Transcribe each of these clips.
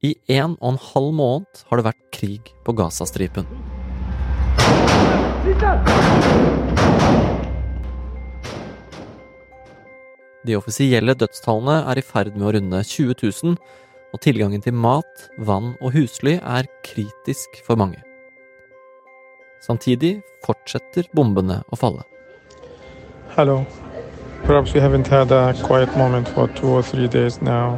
I en og en halv måned har det vært krig på Gazastripen. De offisielle dødstallene er i ferd med å runde 20 000, og tilgangen til mat, vann og husly er kritisk for mange. Samtidig fortsetter bombene å falle. Hello. Perhaps we haven't had a quiet moment for two or three days now.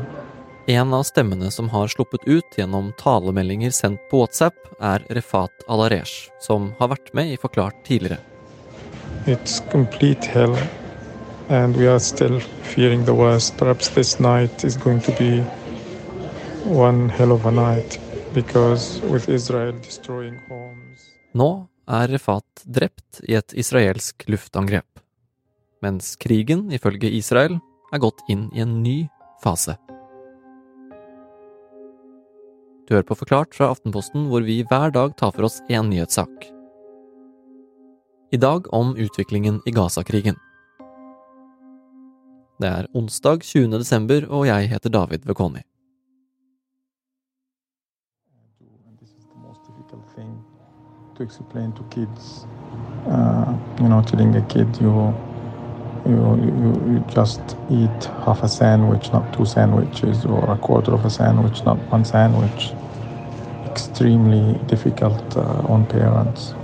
En av stemmene som har sluppet ut gjennom talemeldinger sendt på WhatsApp, er Refat Alaresh, som har vært med i Forklart tidligere. It's complete hell, and we are still fearing the worst. Perhaps this night is going to be one hell of a night, because with Israel destroying homes. Nå er Refat drept i et israelsk luftangrep, mens krigen, ifølge Israel, er gått inn i en ny fase. Du hører på Forklart fra Aftenposten, hvor vi hver dag tar for oss én nyhetssak. I dag om utviklingen i Gaza-krigen. Det er onsdag 20. desember, og jeg heter David Vekoni. To explain to kids. Uh, you know, telling a kid you, you you you just eat half a sandwich, not two sandwiches, or a quarter of a sandwich, not one sandwich. Extremely difficult uh, on parents.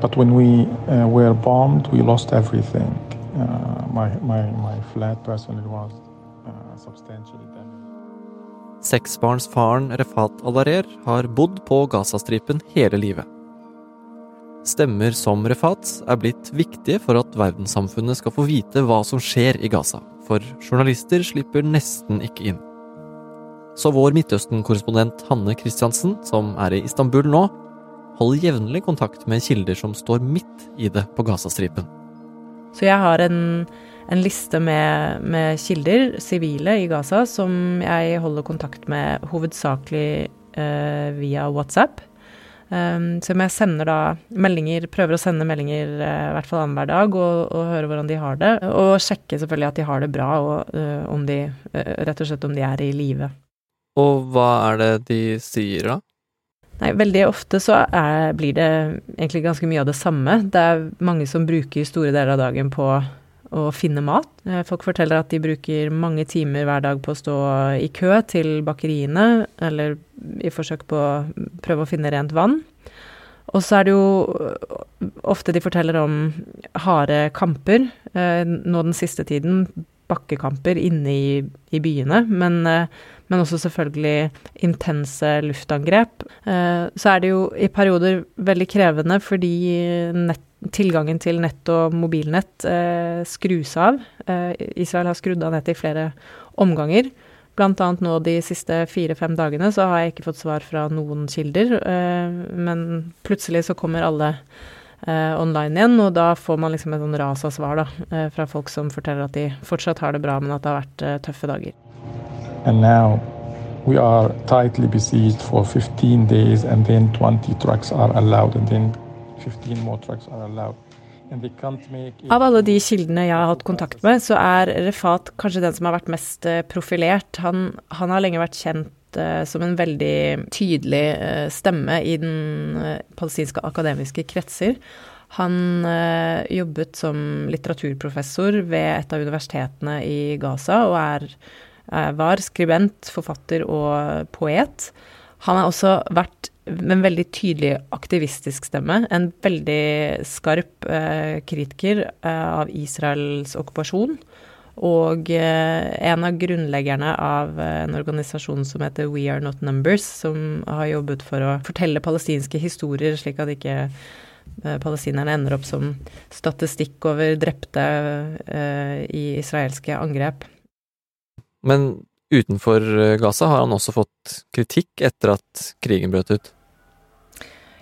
But when we uh, were bombed, we lost everything. Uh, my, my, my flat personally was uh, substantially damaged. Seksbarnsfaren Refat Alarer har bodd på Gazastripen hele livet. Stemmer som Refats er blitt viktige for at verdenssamfunnet skal få vite hva som skjer i Gaza, for journalister slipper nesten ikke inn. Så vår Midtøsten-korrespondent Hanne Christiansen, som er i Istanbul nå, holder jevnlig kontakt med kilder som står midt i det på Gazastripen. Så jeg har en, en liste med, med kilder, sivile i Gaza, som jeg holder kontakt med hovedsakelig eh, via WhatsApp. Um, som jeg sender da meldinger, prøver å sende meldinger eh, i hvert fall annenhver dag, og, og høre hvordan de har det. Og sjekke selvfølgelig at de har det bra, og eh, om de, eh, rett og slett om de er i live. Og hva er det de sier da? Nei, veldig ofte så er, blir det egentlig ganske mye av det samme. Det er mange som bruker store deler av dagen på å finne mat. Eh, Folk forteller at de bruker mange timer hver dag på å stå i kø til bakeriene, eller i forsøk på å prøve å finne rent vann. Og så er det jo ofte de forteller om harde kamper. Eh, Nå den siste tiden bakkekamper inne i, i byene, men, eh, men også selvfølgelig intense luftangrep. Eh, Så er det jo i perioder veldig krevende fordi nett, tilgangen til nett og mobilnett eh, skrus av. Eh, Israel har skrudd av nettet i flere omganger. Annet nå de siste fire-fem dagene så har jeg ikke fått svar fra noen kilder, eh, men plutselig så kommer alle eh, online igjen, og da får man liksom et sånn ras av svar da, eh, fra folk som forteller at de fortsatt har det bra, men at det har vært eh, tøffe dager. And now we are tightly besieged for 15 days, and then 20 trucks are allowed, and then 15 more trucks are allowed. And they can't make it- Av alle de kildene jeg har hatt kontakt med, så er Refat kanskje den som har vært mest eh, profilert. Han, han har lenge vært kjent uh, som en veldig tydelig uh, stemme i den uh, palestinske akademiske kretser. Han jobbet som litteraturprofessor ved et av universitetene i Gaza, og er, var skribent, forfatter og poet. Han har også vært med en veldig tydelig aktivistisk stemme. En veldig skarp eh, kritiker eh, av Israels okkupasjon. Og eh, en av grunnleggerne av eh, en organisasjon som heter We Are Not Numbers, som har jobbet for å fortelle palestinske historier, slik at ikke eh, palestinerne ender opp som statistikk over drepte eh, i israelske angrep. Men utenfor eh, Gaza har han også fått kritikk etter at krigen brøt ut.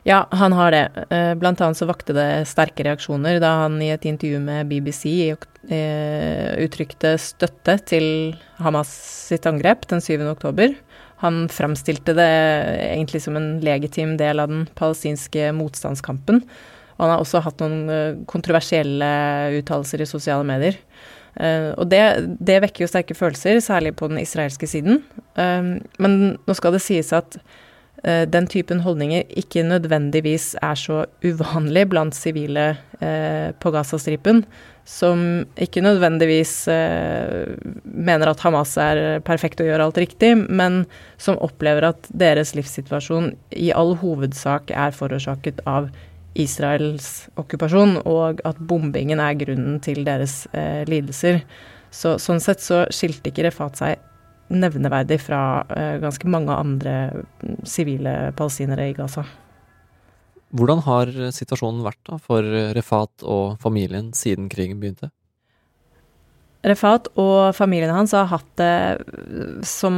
Ja, han har det. Eh, Blant annet så vakte det sterke reaksjoner da han i et intervju med BBC eh, uttrykte støtte til Hamas sitt angrep den 7. oktober. Han framstilte det egentlig som en legitim del av den palestinske motstandskampen. Og han har også hatt noen kontroversielle uttalelser i sosiale medier. Uh, og det, det, vekker jo sterke følelser, særlig på den israelske siden. Uh, men nå skal det sies at uh, den typen holdninger ikke nødvendigvis er så uvanlig blant sivile på Gazastripen, som ikke nødvendigvis mener at Hamas er perfekt og gjør alt riktig, men som opplever at deres livssituasjon i all hovedsak er forårsaket av Israels okkupasjon, og at bombingen er grunnen til deres eh, lidelser. Så, sånn sett så skilte ikke Refat seg nevneverdig fra eh, ganske mange andre mm, sivile palestinere i Gaza. Hvordan har situasjonen vært da for Refat og familien siden krigen begynte? Refat og familien hans har hatt det, som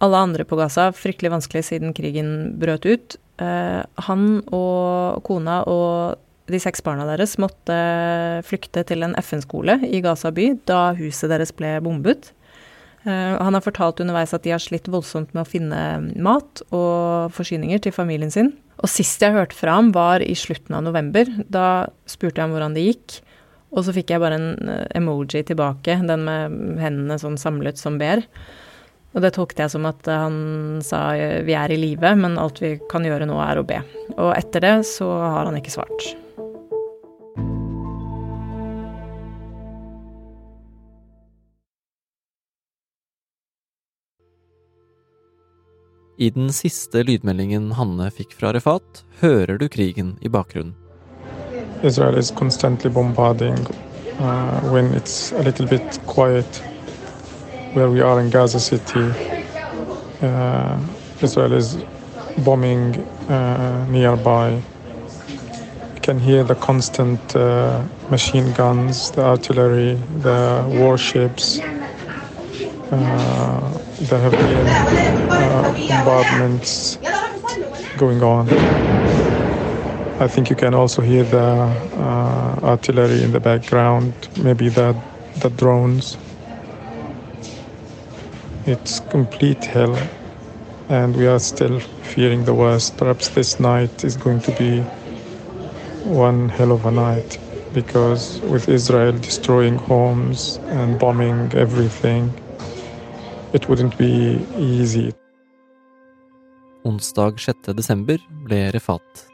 alle andre på Gaza, fryktelig vanskelig siden krigen brøt ut. Eh, han og kona og de seks barna deres måtte flykte til en FN-skole i Gaza by da huset deres ble bombet. Eh, han har fortalt underveis at de har slitt voldsomt med å finne mat og forsyninger til familien sin. Og sist jeg hørte fra ham, var i slutten av november. Da spurte jeg om hvordan det gikk. Og så fikk jeg bare en eh, emoji tilbake, den med hendene sånn samlet som ber. Og det tolket jeg som at han sa vi er i live, men alt vi kan gjøre nå er å be. Og etter det så har han ikke svart. I den siste lydmeldingen Hanne fikk fra Refat, hører du krigen i bakgrunnen. Israel is constantly bombarding uh, when it's a little bit quiet where we are in Gaza City. Uh, Israel is bombing uh, nearby. You can hear the constant uh, machine guns, the artillery, the warships. There have been bombardments going on. I think you can also hear the uh, artillery in the background, maybe the, the drones. It's complete hell, and we are still fearing the worst. Perhaps this night is going to be one hell of a night because with Israel destroying homes and bombing everything, it wouldn't be easy. Onsdag 6. desember ble Refat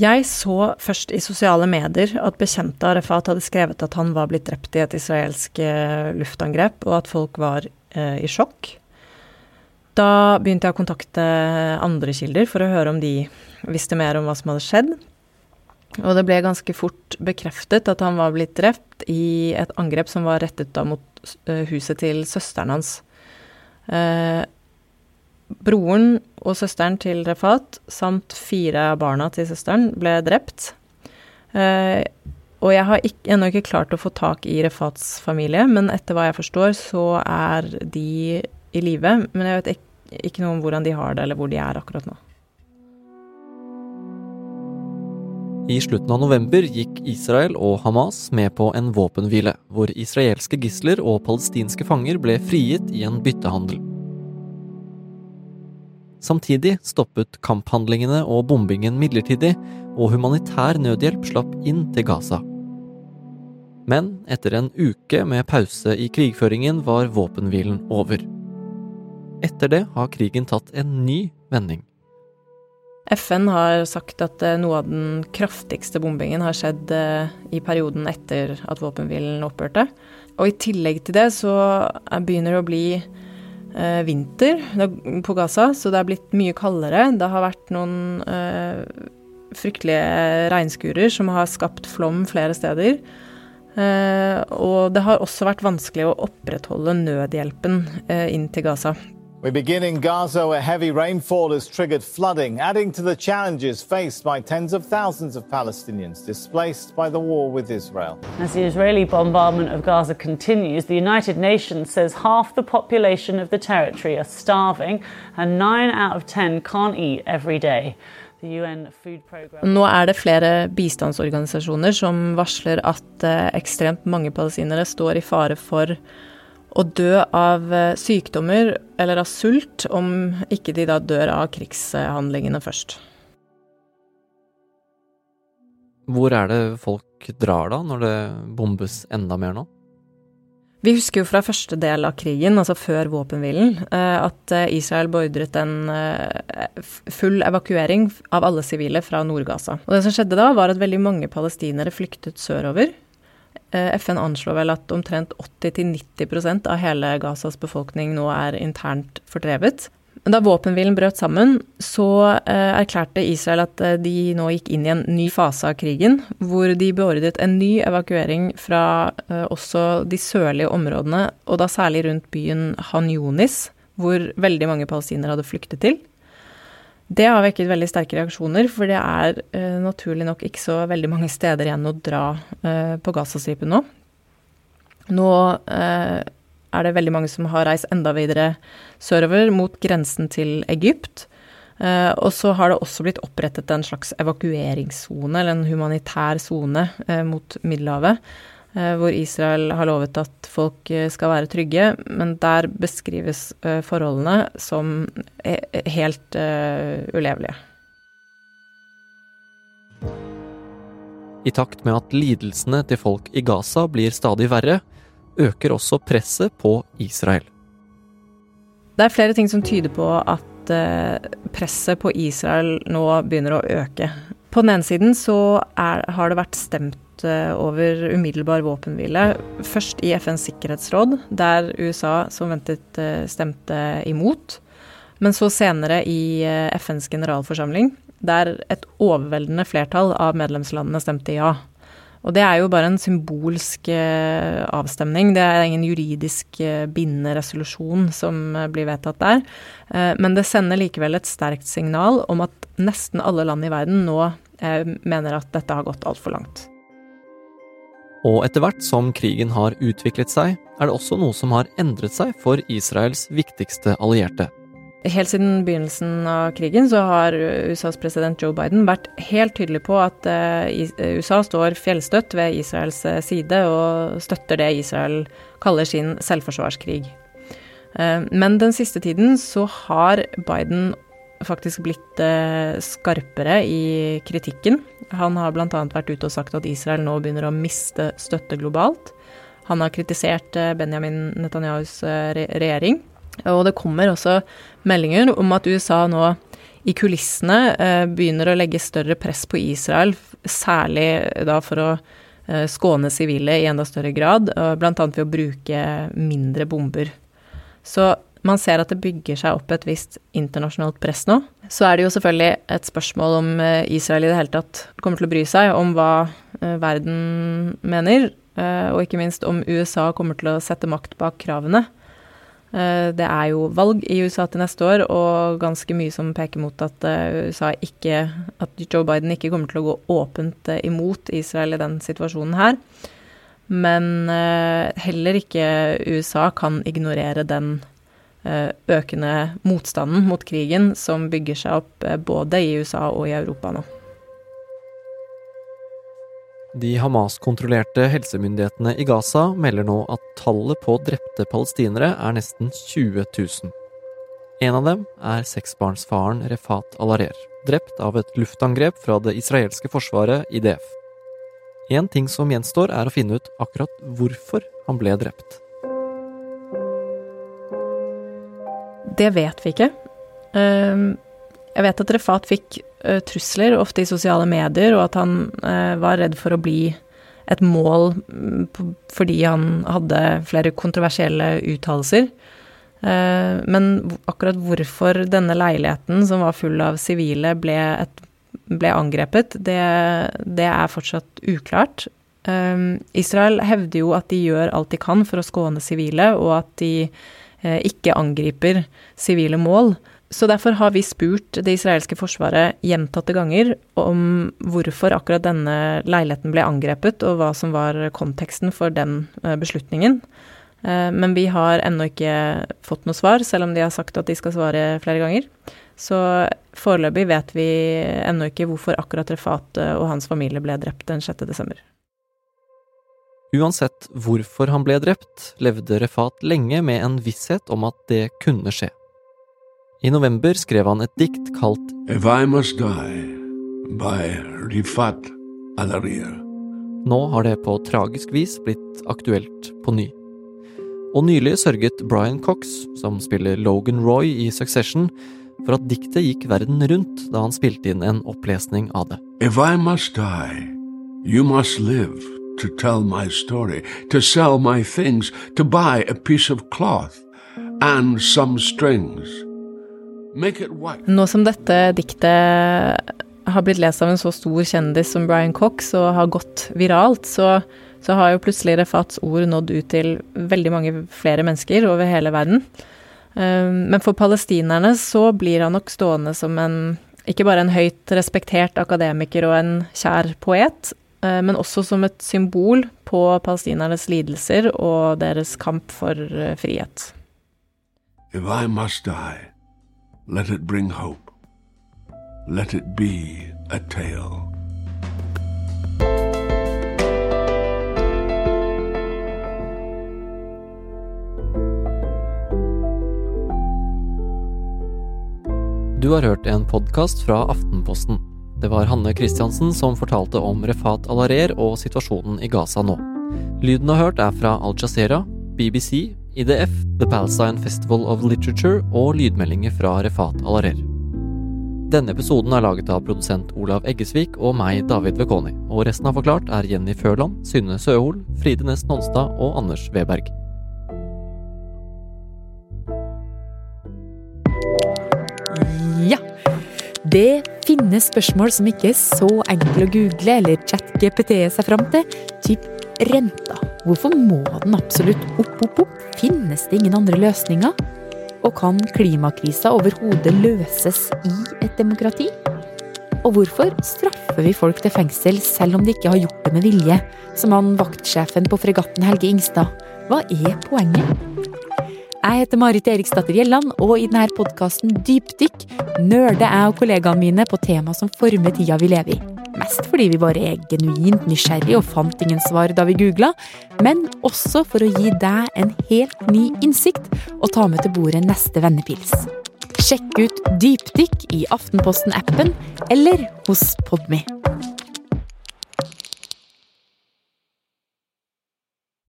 Jeg så først i sosiale medier at bekjente av hadde skrevet at han var blitt drept i et israelsk eh, luftangrep, og at folk var eh, i sjokk. Da begynte jeg å kontakte andre kilder for å høre om de visste mer om hva som hadde skjedd. Og det ble ganske fort bekreftet at han var blitt drept i et angrep som var rettet da mot eh, huset til søsteren hans. Eh, Broren og søsteren til Refat samt fire av barna til søsteren ble drept. Eh, og jeg har ikke, ennå ikke klart å få tak i Refats familie, men etter hva jeg forstår, så er de i live. Men jeg vet ikke, ikke noe om hvordan de har det, eller hvor de er akkurat nå. I slutten av november gikk Israel og Hamas med på en våpenhvile, hvor israelske gisler og palestinske fanger ble frigitt i en byttehandel. Samtidig stoppet kamphandlingene og bombingen midlertidig, og humanitær nødhjelp slapp inn til Gaza. Men etter en uke med pause i krigføringen var våpenhvilen over. Etter det har krigen tatt en ny vending. FN har sagt at eh, noe av den kraftigste bombingen har skjedd eh, i perioden etter at våpenhvilen opphørte. Og i tillegg til det så begynner det å bli eh, vinter på Gaza, så det er blitt mye kaldere. Det har vært noen eh, fryktelige regnskurer som har skapt flom flere steder. Eh, og det har også vært vanskelig å opprettholde nødhjelpen eh, inn til Gaza. We begin in Gaza, where heavy rainfall has triggered flooding, adding to the challenges faced by tens of thousands of Palestinians displaced by the war with Israel. As the Israeli bombardment of Gaza continues, the United Nations says half the population of the territory are starving, and nine out of ten can't eat every day. Nå er det flere bistandsorganisasjoner som varsler at eh, ekstremt mange palestinere står i fare for å dø av eh, sykdommer eller av sult, om ikke de da dør av krigshandlingene først. Hvor er det folk drar da, når det bombes enda mer nå? Vi husker jo fra første del av krigen, altså før våpenhvilen, eh, at eh, Israel beordret en full evakuering av alle sivile fra Nord-Gaza. Og det som skjedde da, var at veldig mange palestinere flyktet sørover. Eh, FN anslår vel at omtrent 80-90% av hele Gazas befolkning nå er internt fordrevet. Da våpenhvilen brøt sammen, så eh, erklærte Israel at eh, de nå gikk inn i en ny fase av krigen, hvor de beordret en ny evakuering fra også de sørlige områdene, og da særlig rundt byen Han Yunis, hvor veldig mange palestinere hadde flyktet til. Det har vekket veldig sterke reaksjoner, for det er uh, naturlig nok ikke så veldig mange steder igjen å dra uh, på Gazastripen nå. Nå uh, er det veldig mange som har reist enda videre sørover, mot grensen til Egypt. og så har det også blitt opprettet en slags evakueringssone, eller en humanitær sone, mot Middelhavet. Eh, hvor Israel har lovet at folk eh, skal være trygge, men der beskrives eh, forholdene som helt ulevelige. I takt med at lidelsene til folk i Gaza blir stadig verre, øker også presset på Israel. Det er flere ting som tyder på at presset på Israel nå begynner å øke. På den ene siden så er, har det vært stemt Eh, over umiddelbar våpenhvile. Først i FNs sikkerhetsråd, der USA som ventet eh, stemte imot. Men så senere i eh, FNs generalforsamling, der et overveldende flertall av medlemslandene stemte ja. Og det er jo bare en symbolsk avstemning. Det er ingen juridisk bindende resolusjon som blir vedtatt der. Men det sender likevel et sterkt signal om at nesten alle land i verden nå mener at dette har gått altfor langt. Og etter hvert som krigen har utviklet seg, er det også noe som har endret seg for Israels viktigste allierte. Helt siden begynnelsen av krigen så har USAs president Joe Biden vært helt tydelig på at eh, USA står fjellstøtt ved Israels eh, side og støtter det Israel kaller sin selvforsvarskrig. Eh, men den siste tiden så har Biden faktisk blitt eh, skarpere i kritikken. Han har bl.a. vært ute og sagt at Israel nå begynner å miste støtte globalt. Han har kritisert eh, Benjamin Netanyahus eh, regjering. Og det kommer også meldinger om at USA nå i kulissene begynner å legge større press på Israel, særlig da for å skåne sivile i enda større grad, bl.a. ved å bruke mindre bomber. Så man ser at det bygger seg opp et visst internasjonalt press nå. Så er det jo selvfølgelig et spørsmål om eh, Israel i det hele tatt kommer til å bry seg om hva eh, verden mener, eh, og ikke minst om USA kommer til å sette makt bak kravene. Det er jo valg i USA til neste år, og ganske mye som peker mot at ikke At Joe Biden ikke kommer til å gå åpent imot Israel i den situasjonen her. Men heller ikke USA kan ignorere den økende motstanden mot krigen som bygger seg opp eh, både i USA og i Europa nå. De Hamas-kontrollerte helsemyndighetene i Gaza melder nå at tallet på drepte palestinere er nesten 20 000. En av dem er seksbarnsfaren Refat Alarer, drept av et luftangrep fra det israelske forsvaret IDF. En ting som gjenstår, er å finne ut akkurat hvorfor han ble drept. Det vet vi ikke. Ehm, jeg vet at Refat fikk eh, trusler, ofte i sosiale medier, og at han eh, var redd for å bli et mål mm, fordi han hadde flere kontroversielle uttalelser. Eh, men akkurat hvorfor denne leiligheten, som var full av sivile, ble, et, ble angrepet, det, det, er fortsatt uklart. Ehm, Israel hevder jo at de gjør alt de kan for å skåne sivile, og at de ikke angriper sivile mål. Så derfor har vi spurt det israelske forsvaret gjentatte ganger om hvorfor akkurat denne leiligheten ble angrepet, og hva som var konteksten for den eh, beslutningen. Eh, men vi har ennå ikke fått noe svar, selv om de har sagt at de skal svare flere ganger. Så foreløpig vet vi ennå ikke hvorfor akkurat Refat og hans familie ble drept den 6. Uansett hvorfor han ble drept, levde Refat lenge med en visshet om at det kunne skje. I november skrev han et dikt kalt If I must die by Rifat Alarir. Nå har det på tragisk vis blitt aktuelt på ny. Og nylig sørget Brian Cox, som spiller Logan Roy i Succession, for at diktet gikk verden rundt da han spilte inn en opplesning av det. If I must die, you must live to tell my story, to sell my things, to buy a piece of cloth and some strings. Nå som dette diktet har blitt lest av en så stor kjendis som Brian Cox og har gått viralt, så, så har jo plutselig Refats ord nådd ut til veldig mange flere mennesker over hele verden. Um, men for palestinerne så blir han nok stående som en ikke bare en høyt respektert akademiker og en kjær poet, men også som et symbol på palestinernes lidelser og deres kamp for uh, frihet. If I must die, let it bring hope. Let it be a tale. Du har hørt en podkast fra Aftenposten. Det var Hanne Christiansen som fortalte om Refat Alarer og situasjonen i Gaza nå. Lyden du har hørt er fra Al Jazeera, BBC, IDF, The Palestine Festival of Literature og lydmeldinger fra Refat Alarer. Denne episoden er laget av produsent Olav Eggesvik og meg, David Vekoni, og resten av Forklart er Jenny Førland, Synne Søhol, Fride Næss Nonstad og Anders Weberg. Ja. Det finnes spørsmål som ikke er så enkle å google eller chat-GPT seg fram til. Typ renta. Hvorfor må den absolutt opp, opp, opp? Finnes det ingen andre løsninger? Og kan klimakrisa overhodet løses i et demokrati? Og hvorfor straffer vi folk til fengsel selv om de ikke har gjort det med vilje? Som han vaktsjefen på fregatten Helge Ingstad. Hva er poenget? Jeg heter Marit Eriksdatter Gjelland, og i denne podkasten Dypdykk nerder jeg og kollegaene mine på tema som former tida vi lever i. Mest fordi vi bare er genuint nysgjerrige og fant ingen svar da vi googla, men også for å gi deg en helt ny innsikt og ta med til bordet neste vennepils. Sjekk ut Dypdykk i Aftenposten-appen eller hos Podme.